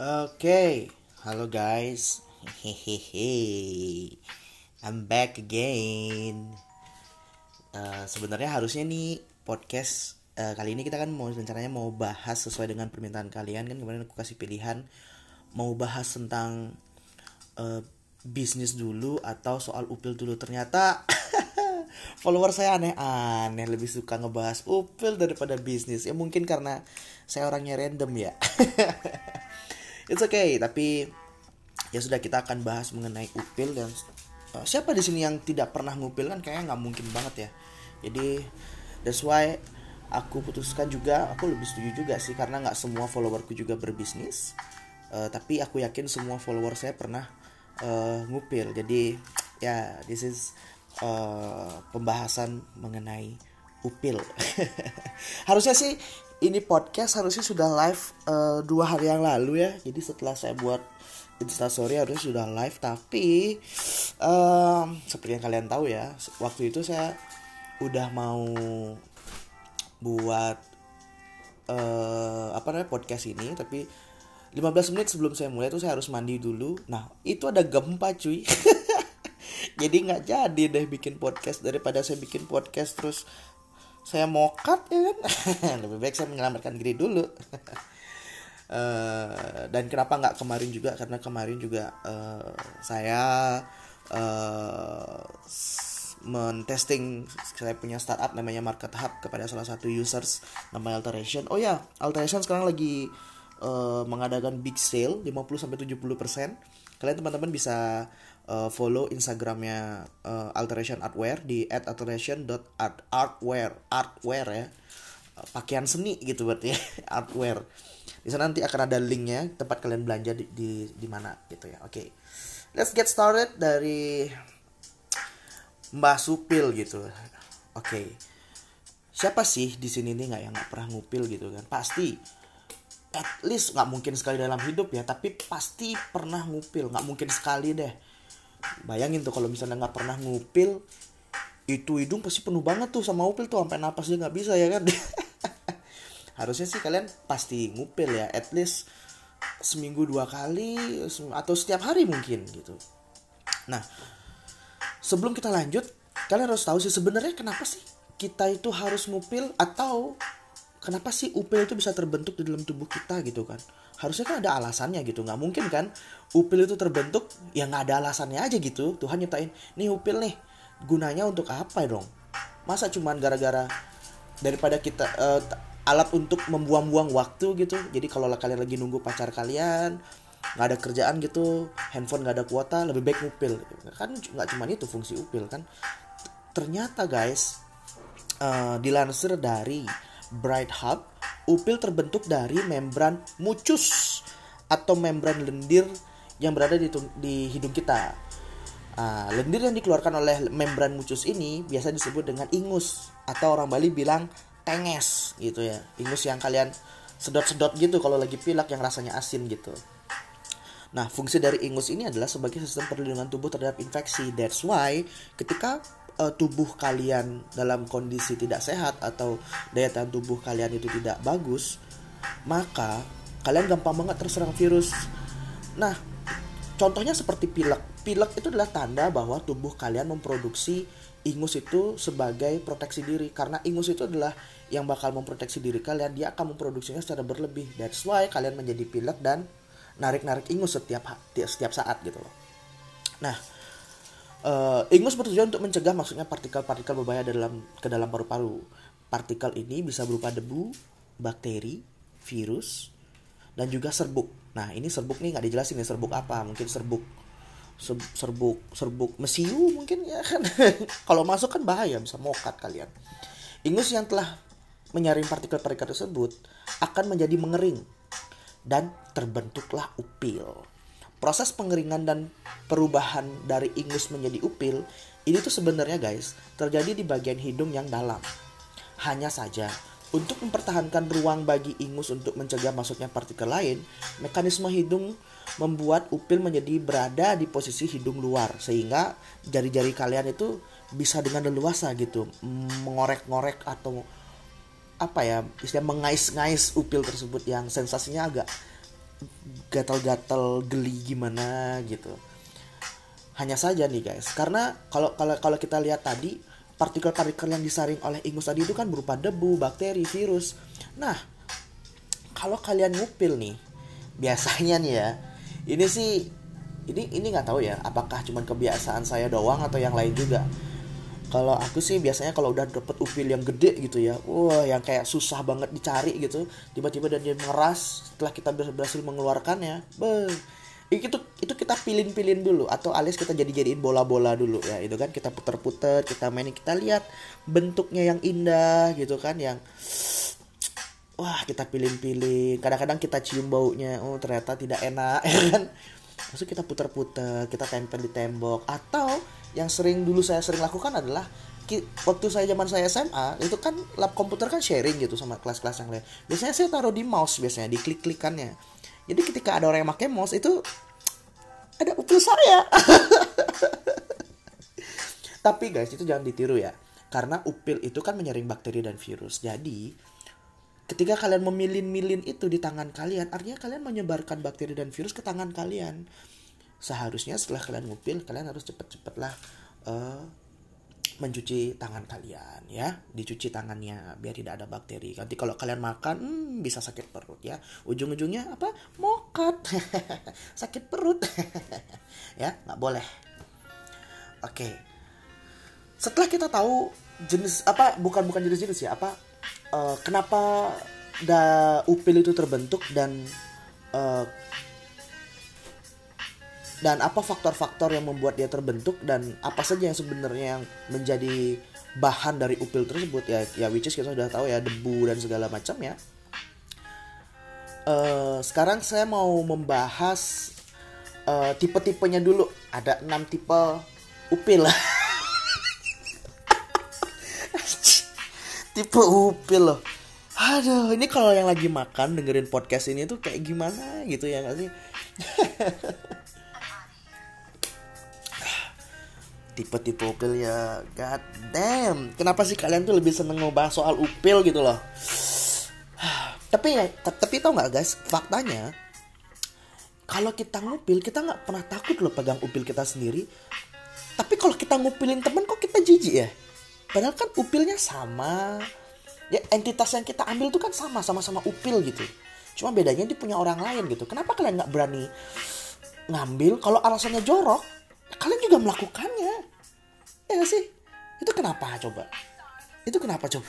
Oke, halo guys. Hehehe. I'm back again. Uh, Sebenarnya harusnya nih podcast uh, kali ini kita kan mau rencananya mau bahas sesuai dengan permintaan kalian kan kemarin aku kasih pilihan mau bahas tentang uh, bisnis dulu atau soal upil dulu ternyata follower saya aneh-aneh lebih suka ngebahas upil daripada bisnis ya mungkin karena saya orangnya random ya it's okay tapi ya sudah kita akan bahas mengenai upil dan uh, siapa di sini yang tidak pernah ngupil kan kayaknya nggak mungkin banget ya. Jadi that's why aku putuskan juga aku lebih setuju juga sih karena nggak semua followerku juga berbisnis. Uh, tapi aku yakin semua follower saya pernah uh, ngupil. Jadi ya yeah, this is uh, pembahasan mengenai upil. Harusnya sih ini podcast harusnya sudah live uh, dua hari yang lalu ya. Jadi setelah saya buat instastory harusnya sudah live tapi um, seperti yang kalian tahu ya waktu itu saya udah mau buat uh, apa namanya podcast ini tapi 15 menit sebelum saya mulai itu saya harus mandi dulu. Nah itu ada gempa cuy. Jadi nggak jadi deh bikin podcast. Daripada saya bikin podcast terus saya mokat ya kan lebih baik saya menyelamatkan diri dulu uh, dan kenapa nggak kemarin juga karena kemarin juga uh, saya uh, mentesting saya punya startup namanya Market Hub kepada salah satu users namanya Alteration. Oh ya, Alteration sekarang lagi uh, mengadakan big sale 50 sampai 70%. Kalian teman-teman bisa uh, follow Instagramnya uh, Alteration Artwear di @alteration.artwear artwear ya. Uh, pakaian seni gitu berarti ya, artwear. Di sana nanti akan ada linknya tempat kalian belanja di di, di mana gitu ya. Oke. Okay. Let's get started dari Mbak Supil gitu. Oke. Okay. Siapa sih di sini nih nggak yang nggak pernah ngupil gitu kan? Pasti at least nggak mungkin sekali dalam hidup ya, tapi pasti pernah ngupil. Nggak mungkin sekali deh. Bayangin tuh kalau misalnya nggak pernah ngupil, itu hidung pasti penuh banget tuh sama upil tuh sampai napas dia nggak bisa ya kan? Harusnya sih kalian pasti ngupil ya, at least seminggu dua kali atau setiap hari mungkin gitu. Nah, sebelum kita lanjut kalian harus tahu sih sebenarnya kenapa sih kita itu harus ngupil atau kenapa sih upil itu bisa terbentuk di dalam tubuh kita gitu kan? Harusnya kan ada alasannya gitu. Nggak mungkin kan upil itu terbentuk ya nggak ada alasannya aja gitu. Tuhan nyiptain nih upil nih gunanya untuk apa dong? Masa cuman gara-gara daripada kita uh, alat untuk membuang-buang waktu gitu. Jadi kalau kalian lagi nunggu pacar kalian nggak ada kerjaan gitu handphone nggak ada kuota lebih baik upil kan nggak cuma itu fungsi upil kan. Ternyata guys uh, dilansir dari Bright Hub upil terbentuk dari membran mucus atau membran lendir yang berada di, di hidung kita. Uh, lendir yang dikeluarkan oleh membran mucus ini biasa disebut dengan ingus atau orang Bali bilang tenges gitu ya. Ingus yang kalian sedot-sedot gitu kalau lagi pilak yang rasanya asin gitu. Nah, fungsi dari ingus ini adalah sebagai sistem perlindungan tubuh terhadap infeksi. That's why ketika uh, tubuh kalian dalam kondisi tidak sehat atau daya tahan tubuh kalian itu tidak bagus, maka kalian gampang banget terserang virus. Nah, contohnya seperti pilek. Pilek itu adalah tanda bahwa tubuh kalian memproduksi ingus itu sebagai proteksi diri karena ingus itu adalah yang bakal memproteksi diri kalian dia akan memproduksinya secara berlebih that's why kalian menjadi pilek dan narik-narik ingus setiap setiap saat gitu loh. Nah, uh, ingus bertujuan untuk mencegah maksudnya partikel-partikel berbahaya dalam ke dalam paru-paru. Partikel ini bisa berupa debu, bakteri, virus, dan juga serbuk. Nah, ini serbuk nih nggak dijelasin nih serbuk apa. Mungkin serbuk serbuk serbuk mesiu mungkin ya kan. Kalau masuk kan bahaya bisa mokat kalian. Ingus yang telah menyaring partikel-partikel tersebut akan menjadi mengering dan terbentuklah upil. Proses pengeringan dan perubahan dari ingus menjadi upil ini tuh sebenarnya guys terjadi di bagian hidung yang dalam. Hanya saja untuk mempertahankan ruang bagi ingus untuk mencegah masuknya partikel lain, mekanisme hidung membuat upil menjadi berada di posisi hidung luar sehingga jari-jari kalian itu bisa dengan leluasa gitu mengorek-ngorek atau apa ya istilah mengais-ngais upil tersebut yang sensasinya agak gatal-gatal geli gimana gitu. Hanya saja nih guys. Karena kalau kalau kalau kita lihat tadi partikel-partikel yang disaring oleh ingus tadi itu kan berupa debu bakteri virus. Nah kalau kalian ngupil nih biasanya nih ya ini sih ini ini nggak tahu ya apakah cuman kebiasaan saya doang atau yang lain juga kalau aku sih biasanya kalau udah dapet upil yang gede gitu ya wah yang kayak susah banget dicari gitu tiba-tiba dan dia mengeras setelah kita berhasil mengeluarkannya beh itu itu kita pilin-pilin dulu atau alias kita jadi-jadiin bola-bola dulu ya itu kan kita puter-puter kita mainin kita lihat bentuknya yang indah gitu kan yang wah kita pilih-pilih kadang-kadang kita cium baunya oh ternyata tidak enak ya kan? Maksud kita puter-puter kita tempel di tembok atau yang sering dulu saya sering lakukan adalah waktu saya zaman saya SMA itu kan lab komputer kan sharing gitu sama kelas-kelas yang lain. Biasanya saya taruh di mouse biasanya di klik-klikannya. Jadi ketika ada orang yang pakai mouse itu ada upil saya. Tapi guys itu jangan ditiru ya. Karena upil itu kan menyaring bakteri dan virus. Jadi ketika kalian memilin-milin itu di tangan kalian, artinya kalian menyebarkan bakteri dan virus ke tangan kalian seharusnya setelah kalian ngupil kalian harus cepet-cepet lah uh, mencuci tangan kalian ya. Dicuci tangannya biar tidak ada bakteri. Nanti kalau kalian makan hmm, bisa sakit perut ya. Ujung-ujungnya apa? Mokat. Sakit perut. Ya nggak boleh. Oke. Setelah kita tahu jenis apa bukan bukan jenis-jenis ya apa uh, kenapa da upil itu terbentuk dan uh, dan apa faktor-faktor yang membuat dia terbentuk dan apa saja yang sebenarnya yang menjadi bahan dari upil tersebut ya ya which is kita sudah tahu ya debu dan segala macam ya. Uh, sekarang saya mau membahas uh, tipe-tipenya dulu. Ada enam tipe upil. Tipe upil loh. Aduh ini kalau yang lagi makan dengerin podcast ini tuh kayak gimana gitu ya gak sih tipe-tipe upil ya. God damn. Kenapa sih kalian tuh lebih seneng ngebahas soal upil gitu loh? Tapi ya tapi tau nggak guys? Faktanya kalau kita ngupil kita nggak pernah takut loh pegang upil kita sendiri. Tapi kalau kita ngupilin temen kok kita jijik ya? Padahal kan upilnya sama. Ya entitas yang kita ambil tuh kan sama sama-sama upil gitu. Cuma bedanya dia punya orang lain gitu. Kenapa kalian nggak berani ngambil kalau alasannya jorok kalian juga melakukannya. Ya gak sih? Itu kenapa coba? Itu kenapa coba?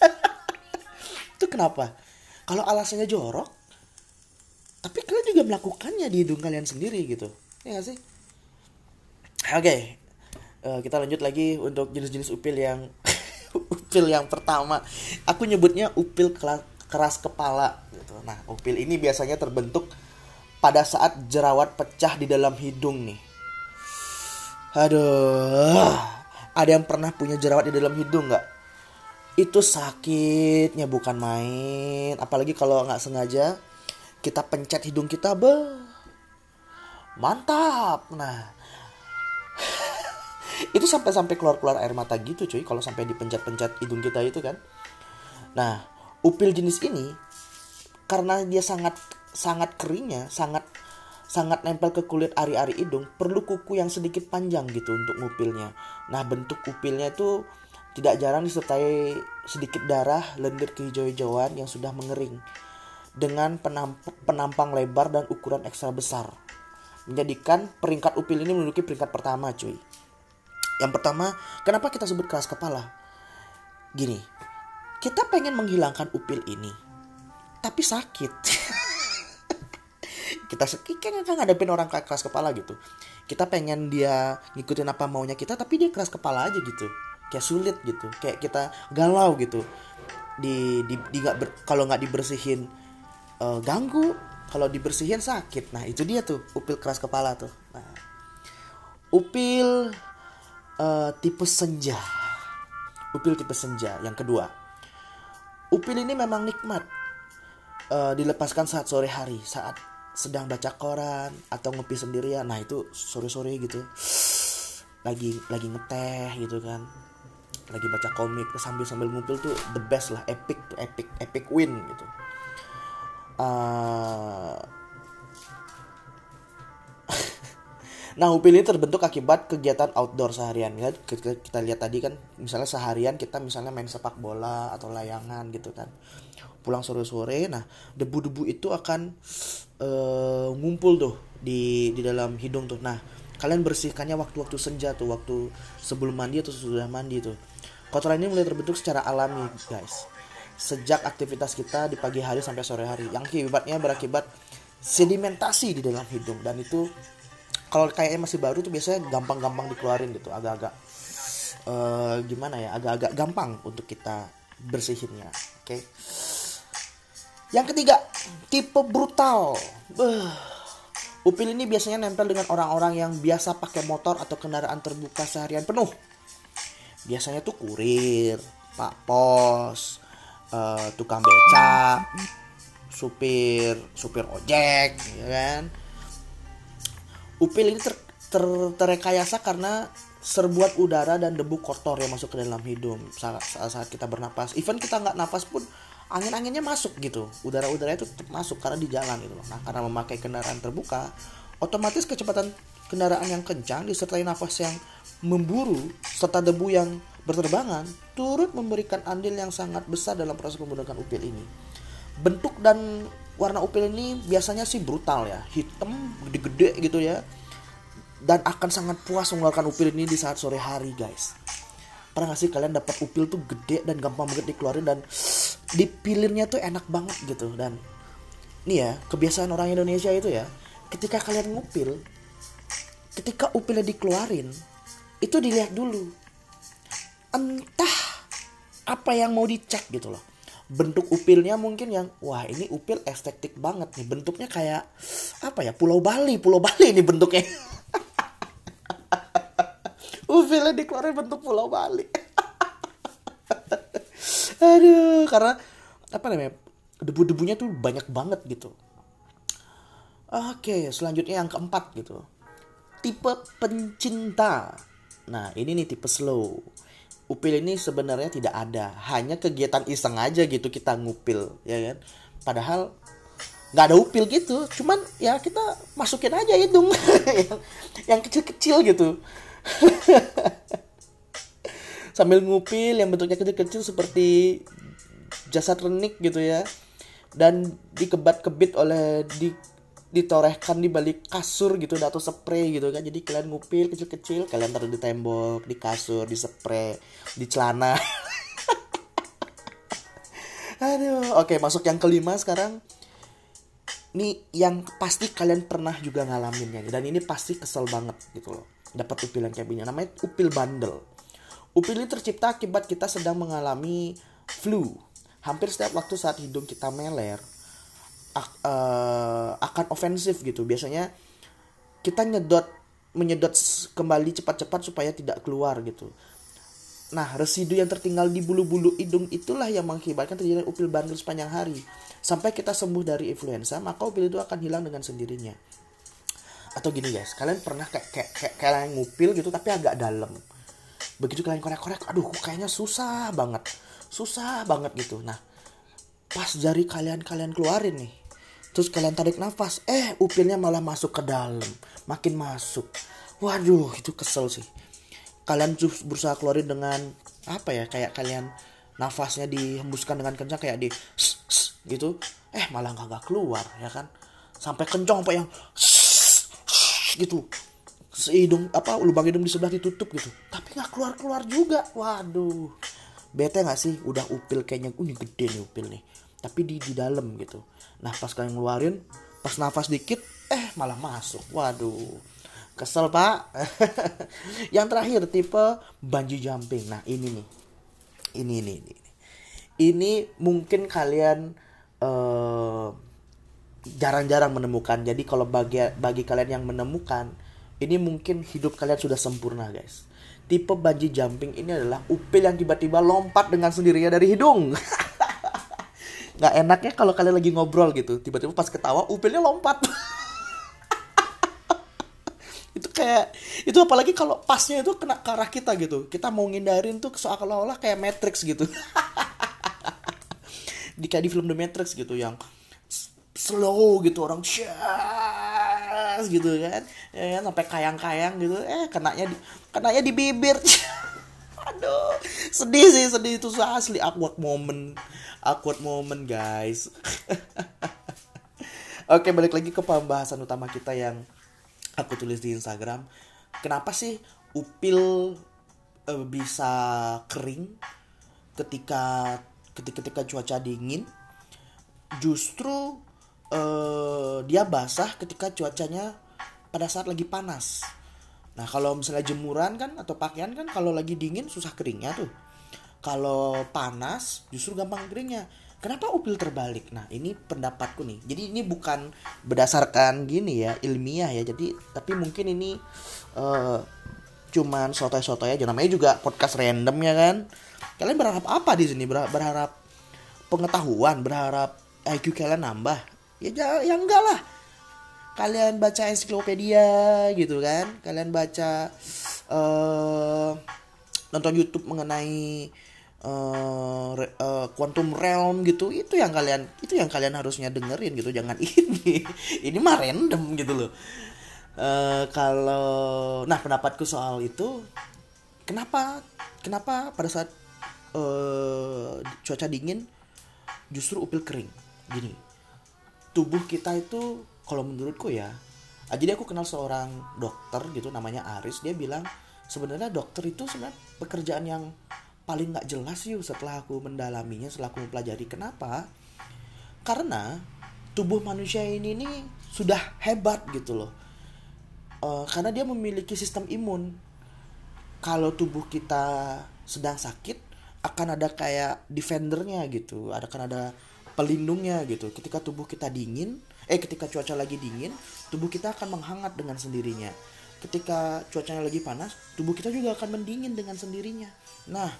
Itu kenapa? Kalau alasannya jorok tapi kalian juga melakukannya di hidung kalian sendiri gitu. Ya gak sih? Oke okay. uh, eh, kita lanjut lagi untuk jenis-jenis upil yang upil yang pertama. Aku nyebutnya upil keras kepala gitu. Nah upil ini biasanya terbentuk pada saat jerawat pecah di dalam hidung nih Aduh, ada yang pernah punya jerawat di dalam hidung nggak? Itu sakitnya bukan main. Apalagi kalau nggak sengaja kita pencet hidung kita, be, mantap. Nah, itu sampai-sampai keluar-keluar air mata gitu cuy. Kalau sampai dipencet-pencet hidung kita itu kan. Nah, upil jenis ini karena dia sangat sangat keringnya, sangat sangat nempel ke kulit ari-ari hidung, perlu kuku yang sedikit panjang gitu untuk ngupilnya. Nah, bentuk upilnya itu tidak jarang disertai sedikit darah, lendir kehijau-hijauan yang sudah mengering dengan penamp penampang lebar dan ukuran ekstra besar. Menjadikan peringkat upil ini menduduki peringkat pertama, cuy. Yang pertama, kenapa kita sebut keras kepala? Gini, kita pengen menghilangkan upil ini, tapi sakit. kita nggak ngadepin orang keras kepala gitu. Kita pengen dia ngikutin apa maunya kita tapi dia keras kepala aja gitu. Kayak sulit gitu. Kayak kita galau gitu. Di di, di gak kalau nggak dibersihin uh, ganggu kalau dibersihin sakit. Nah itu dia tuh upil keras kepala tuh. Nah, upil uh, tipe senja. Upil tipe senja yang kedua. Upil ini memang nikmat uh, dilepaskan saat sore hari saat sedang baca koran atau ngopi sendirian. Nah itu sore-sore gitu. Lagi lagi ngeteh gitu kan. Lagi baca komik. Sambil sambil ngumpul tuh the best lah. Epic tuh epic epic win gitu. Uh... Nah, upil ini terbentuk akibat kegiatan outdoor seharian. Ya, kita, kita lihat tadi kan, misalnya seharian kita misalnya main sepak bola atau layangan gitu kan. Pulang sore-sore, nah debu-debu itu akan uh, ngumpul tuh di di dalam hidung tuh. Nah, kalian bersihkannya waktu-waktu senja tuh, waktu sebelum mandi atau sudah mandi tuh. Kotoran ini mulai terbentuk secara alami, guys. Sejak aktivitas kita di pagi hari sampai sore hari, yang akibatnya berakibat sedimentasi di dalam hidung dan itu kalau kayaknya masih baru tuh biasanya gampang-gampang dikeluarin gitu agak-agak uh, gimana ya agak-agak gampang untuk kita bersihinnya oke? Okay? yang ketiga tipe brutal. Uh, upil ini biasanya nempel dengan orang-orang yang biasa pakai motor atau kendaraan terbuka seharian penuh. Biasanya tuh kurir pak pos uh, tukang beca supir supir ojek ya kan Upil ini ter, ter, karena serbuat udara dan debu kotor yang masuk ke dalam hidung saat, saat kita bernapas. Even kita nggak napas pun angin-anginnya masuk gitu. Udara-udara itu tetap masuk karena di jalan gitu. Nah karena memakai kendaraan terbuka, otomatis kecepatan kendaraan yang kencang disertai nafas yang memburu serta debu yang berterbangan turut memberikan andil yang sangat besar dalam proses pembentukan upil ini. Bentuk dan warna upil ini biasanya sih brutal ya. Hitam gede-gede gitu ya. Dan akan sangat puas mengeluarkan upil ini di saat sore hari guys. Pernah gak sih kalian dapat upil tuh gede dan gampang banget dikeluarin dan dipilirnya tuh enak banget gitu. Dan nih ya kebiasaan orang Indonesia itu ya ketika kalian ngupil ketika upilnya dikeluarin itu dilihat dulu. Entah apa yang mau dicek gitu loh bentuk upilnya mungkin yang wah ini upil estetik banget nih. Bentuknya kayak apa ya Pulau Bali Pulau Bali ini bentuknya. Upilnya dikeluarin bentuk Pulau Bali. Aduh karena apa namanya debu-debunya tuh banyak banget gitu. Oke selanjutnya yang keempat gitu. Tipe pencinta. Nah ini nih tipe slow upil ini sebenarnya tidak ada. Hanya kegiatan iseng aja gitu kita ngupil ya kan? Padahal nggak ada upil gitu. Cuman ya kita masukin aja hidung. Yang yang kecil-kecil gitu. Sambil ngupil yang bentuknya kecil-kecil seperti jasad renik gitu ya. Dan dikebat-kebit oleh di ditorehkan di balik kasur gitu atau spray gitu kan. Jadi kalian ngupil kecil-kecil kalian taruh di tembok di kasur di spray di celana. Aduh. Oke masuk yang kelima sekarang. Ini yang pasti kalian pernah juga ngalamin ya. Dan ini pasti kesel banget gitu loh. Dapat upil yang kayak gini. Namanya upil bandel. Upil ini tercipta akibat kita sedang mengalami flu. Hampir setiap waktu saat hidung kita meler uh, akan ofensif gitu. Biasanya kita nyedot menyedot kembali cepat-cepat supaya tidak keluar gitu. Nah residu yang tertinggal di bulu-bulu hidung itulah yang mengakibatkan terjadi upil bandel sepanjang hari. Sampai kita sembuh dari influenza maka upil itu akan hilang dengan sendirinya. Atau gini guys kalian pernah kayak kayak, kayak kalian ngupil gitu tapi agak dalam. Begitu kalian korek-korek aduh kayaknya susah banget. Susah banget gitu. Nah pas jari kalian kalian keluarin nih terus kalian tarik nafas. Eh upilnya malah masuk ke dalam. Makin masuk. Waduh itu kesel sih. Kalian berusaha keluarin dengan apa ya kayak kalian nafasnya dihembuskan dengan kencang kayak di gitu. Eh malah nggak keluar ya kan? Sampai kencang apa yang gitu. Hidung apa lubang hidung di sebelah ditutup gitu. Tapi nggak keluar keluar juga. Waduh. Bete nggak sih? Udah upil kayaknya. Uh, ini gede nih upil nih tapi di di dalam gitu. Nah pas kalian ngeluarin pas nafas dikit eh malah masuk. Waduh. Kesel pak. Yang terakhir tipe bungee jumping. Nah ini nih. Ini ini ini ini. Mungkin kalian eh, jarang-jarang menemukan. Jadi kalau bagi bagi kalian yang menemukan ini mungkin hidup kalian sudah sempurna guys. Tipe bungee jumping ini adalah upil yang tiba-tiba lompat dengan sendirinya dari hidung nggak enaknya kalau kalian lagi ngobrol gitu tiba-tiba pas ketawa upilnya lompat. Itu kayak itu apalagi kalau pasnya itu kena ke arah kita gitu. Kita mau ngindarin tuh seolah-olah kayak Matrix gitu. Di kayak di film The Matrix gitu yang slow gitu orang gitu kan. Ya kan sampai kayang-kayang gitu. Eh kenanya di kenanya di bibir aduh. Sedih sih sedih. Itu asli. Awkward moment. Awkward moment guys. Oke balik lagi ke pembahasan utama kita yang aku tulis di Instagram. Kenapa sih upil uh, bisa kering ketika ketika ketika cuaca dingin? Justru uh, dia basah ketika cuacanya pada saat lagi panas Nah kalau misalnya jemuran kan atau pakaian kan kalau lagi dingin susah keringnya tuh. Kalau panas justru gampang keringnya. Kenapa upil terbalik? Nah ini pendapatku nih. Jadi ini bukan berdasarkan gini ya ilmiah ya. Jadi tapi mungkin ini uh, cuman sotoy-sotoy aja. Namanya juga podcast random ya kan. Kalian berharap apa di sini? Berharap pengetahuan, berharap IQ kalian nambah? Ya ya enggak lah kalian baca ensiklopedia gitu kan. Kalian baca uh, nonton YouTube mengenai uh, uh, quantum realm gitu. Itu yang kalian itu yang kalian harusnya dengerin gitu. Jangan ini ini mah random gitu loh. Uh, kalau nah pendapatku soal itu kenapa kenapa pada saat uh, cuaca dingin justru upil kering? Gini tubuh kita itu kalau menurutku ya ah, jadi aku kenal seorang dokter gitu namanya Aris dia bilang sebenarnya dokter itu sebenarnya pekerjaan yang paling nggak jelas yuk setelah aku mendalaminya setelah aku mempelajari. Kenapa? Karena tubuh manusia ini nih sudah hebat gitu loh. Uh, karena dia memiliki sistem imun. Kalau tubuh kita sedang sakit akan ada kayak defendernya gitu ada kan ada pelindungnya gitu. Ketika tubuh kita dingin eh ketika cuaca lagi dingin tubuh kita akan menghangat dengan sendirinya. Ketika cuacanya lagi panas tubuh kita juga akan mendingin dengan sendirinya. Nah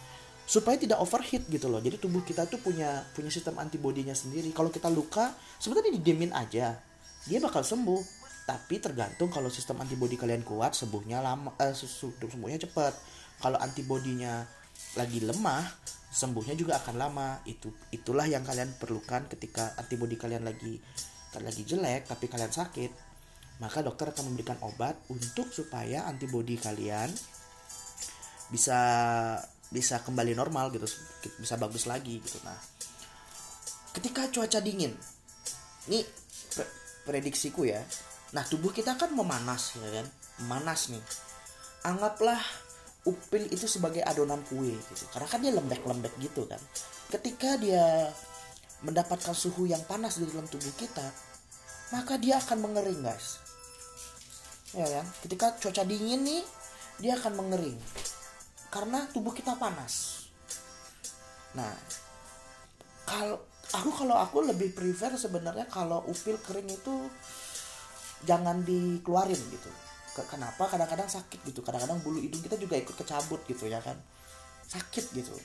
supaya tidak overheat gitu loh. Jadi tubuh kita tuh punya punya sistem antibodinya sendiri. Kalau kita luka sebenarnya didiemin aja. Dia bakal sembuh. Tapi tergantung kalau sistem antibodi kalian kuat sembuhnya lama eh, sembuhnya cepat. Kalau antibodinya lagi lemah sembuhnya juga akan lama. Itu itulah yang kalian perlukan ketika antibodi kalian lagi lagi jelek tapi kalian sakit maka dokter akan memberikan obat untuk supaya antibodi kalian bisa bisa kembali normal gitu bisa bagus lagi gitu. Nah ketika cuaca dingin ini prediksiku ya. Nah tubuh kita kan memanas ya kan? Memanas nih. Anggaplah upil itu sebagai adonan kue gitu karena kan dia lembek-lembek gitu kan. Ketika dia mendapatkan suhu yang panas di dalam tubuh kita maka dia akan mengering guys. Ya kan ketika cuaca dingin nih dia akan mengering. Karena tubuh kita panas. Nah kalau aku kalau aku lebih prefer sebenarnya kalau upil kering itu jangan dikeluarin gitu. Kenapa? Kadang-kadang sakit gitu. Kadang-kadang bulu hidung kita juga ikut kecabut gitu ya kan? Sakit gitu.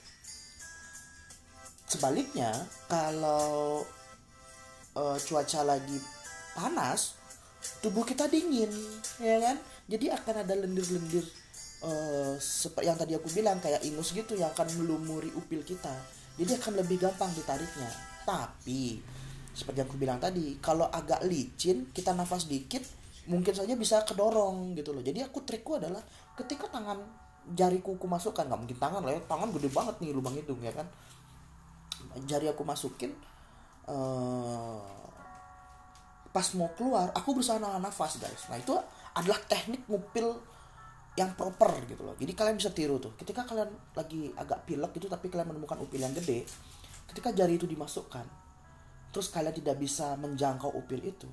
Sebaliknya kalau uh, cuaca lagi panas tubuh kita dingin ya kan? Jadi akan ada lendir-lendir uh, yang tadi aku bilang kayak ingus gitu yang akan melumuri upil kita. Jadi akan lebih gampang ditariknya. Tapi seperti yang aku bilang tadi kalau agak licin kita nafas dikit mungkin saja bisa kedorong gitu loh. Jadi aku trikku adalah ketika tangan jari kuku masukkan nggak mungkin tangan lah ya tangan gede banget nih lubang hidung ya kan? Jari aku masukin uh, pas mau keluar aku berusaha nahan nafas guys. Nah itu adalah teknik ngupil yang proper gitu loh. Jadi kalian bisa tiru tuh. Ketika kalian lagi agak pilek gitu tapi kalian menemukan upil yang gede ketika jari itu dimasukkan terus kalian tidak bisa menjangkau upil itu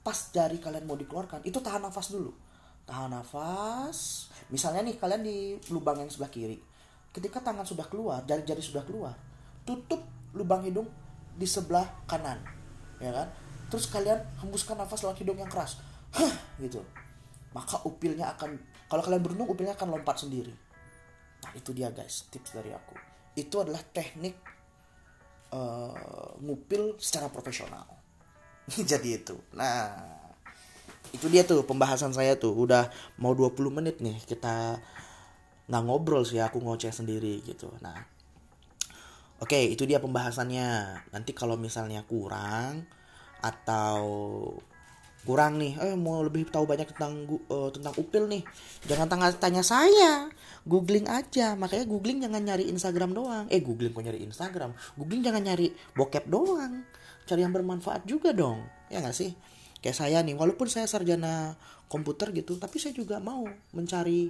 pas jari kalian mau dikeluarkan itu tahan nafas dulu. Tahan nafas. Misalnya nih kalian di lubang yang sebelah kiri. Ketika tangan sudah keluar jari-jari sudah keluar tutup lubang hidung di sebelah kanan ya kan terus kalian hembuskan nafas lewat hidung yang keras. Hah, gitu. Maka upilnya akan kalau kalian beruntung upilnya akan lompat sendiri. Nah itu dia guys tips dari aku. Itu adalah teknik uh, ngupil secara profesional. Jadi itu. Nah itu dia tuh pembahasan saya tuh. Udah mau 20 menit nih kita nggak ngobrol sih aku ngoceh sendiri gitu. Nah oke itu dia pembahasannya. Nanti kalau misalnya kurang atau kurang nih eh mau lebih tahu banyak tentang uh, tentang upil nih. Jangan tanya tanya saya. Googling aja. Makanya googling jangan nyari Instagram doang. Eh googling kok nyari Instagram? Googling jangan nyari bokep doang. Cari yang bermanfaat juga dong. Ya nggak sih? Kayak saya nih walaupun saya sarjana komputer gitu tapi saya juga mau mencari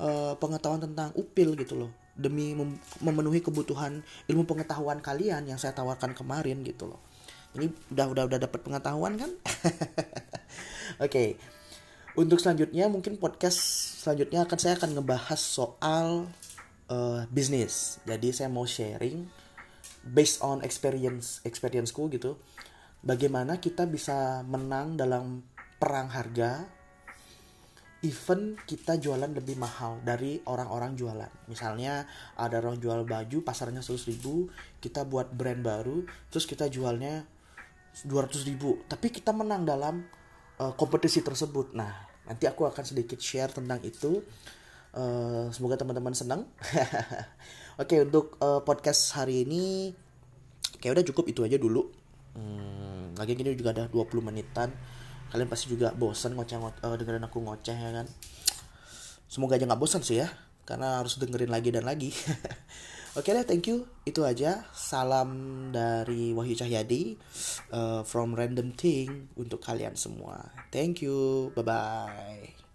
uh, pengetahuan tentang upil gitu loh. Demi mem memenuhi kebutuhan ilmu pengetahuan kalian yang saya tawarkan kemarin gitu loh ini udah udah udah dapat pengetahuan kan oke okay. untuk selanjutnya mungkin podcast selanjutnya akan saya akan ngebahas soal uh, bisnis jadi saya mau sharing based on experience experienceku gitu bagaimana kita bisa menang dalam perang harga even kita jualan lebih mahal dari orang-orang jualan. Misalnya ada orang jual baju pasarnya 100 ribu, kita buat brand baru, terus kita jualnya 200 ribu. Tapi kita menang dalam uh, kompetisi tersebut. Nah nanti aku akan sedikit share tentang itu. Uh, semoga teman-teman senang. Oke okay, untuk uh, podcast hari ini kayak udah cukup itu aja dulu. Hmm, lagi gini juga ada 20 menitan. Kalian pasti juga bosan ngoceh uh, dengerin aku ngoceh ya kan? Semoga aja nggak bosan sih ya karena harus dengerin lagi dan lagi Oke okay deh, thank you. Itu aja. Salam dari Wahyu Cahyadi uh, from Random Thing untuk kalian semua. Thank you. Bye bye.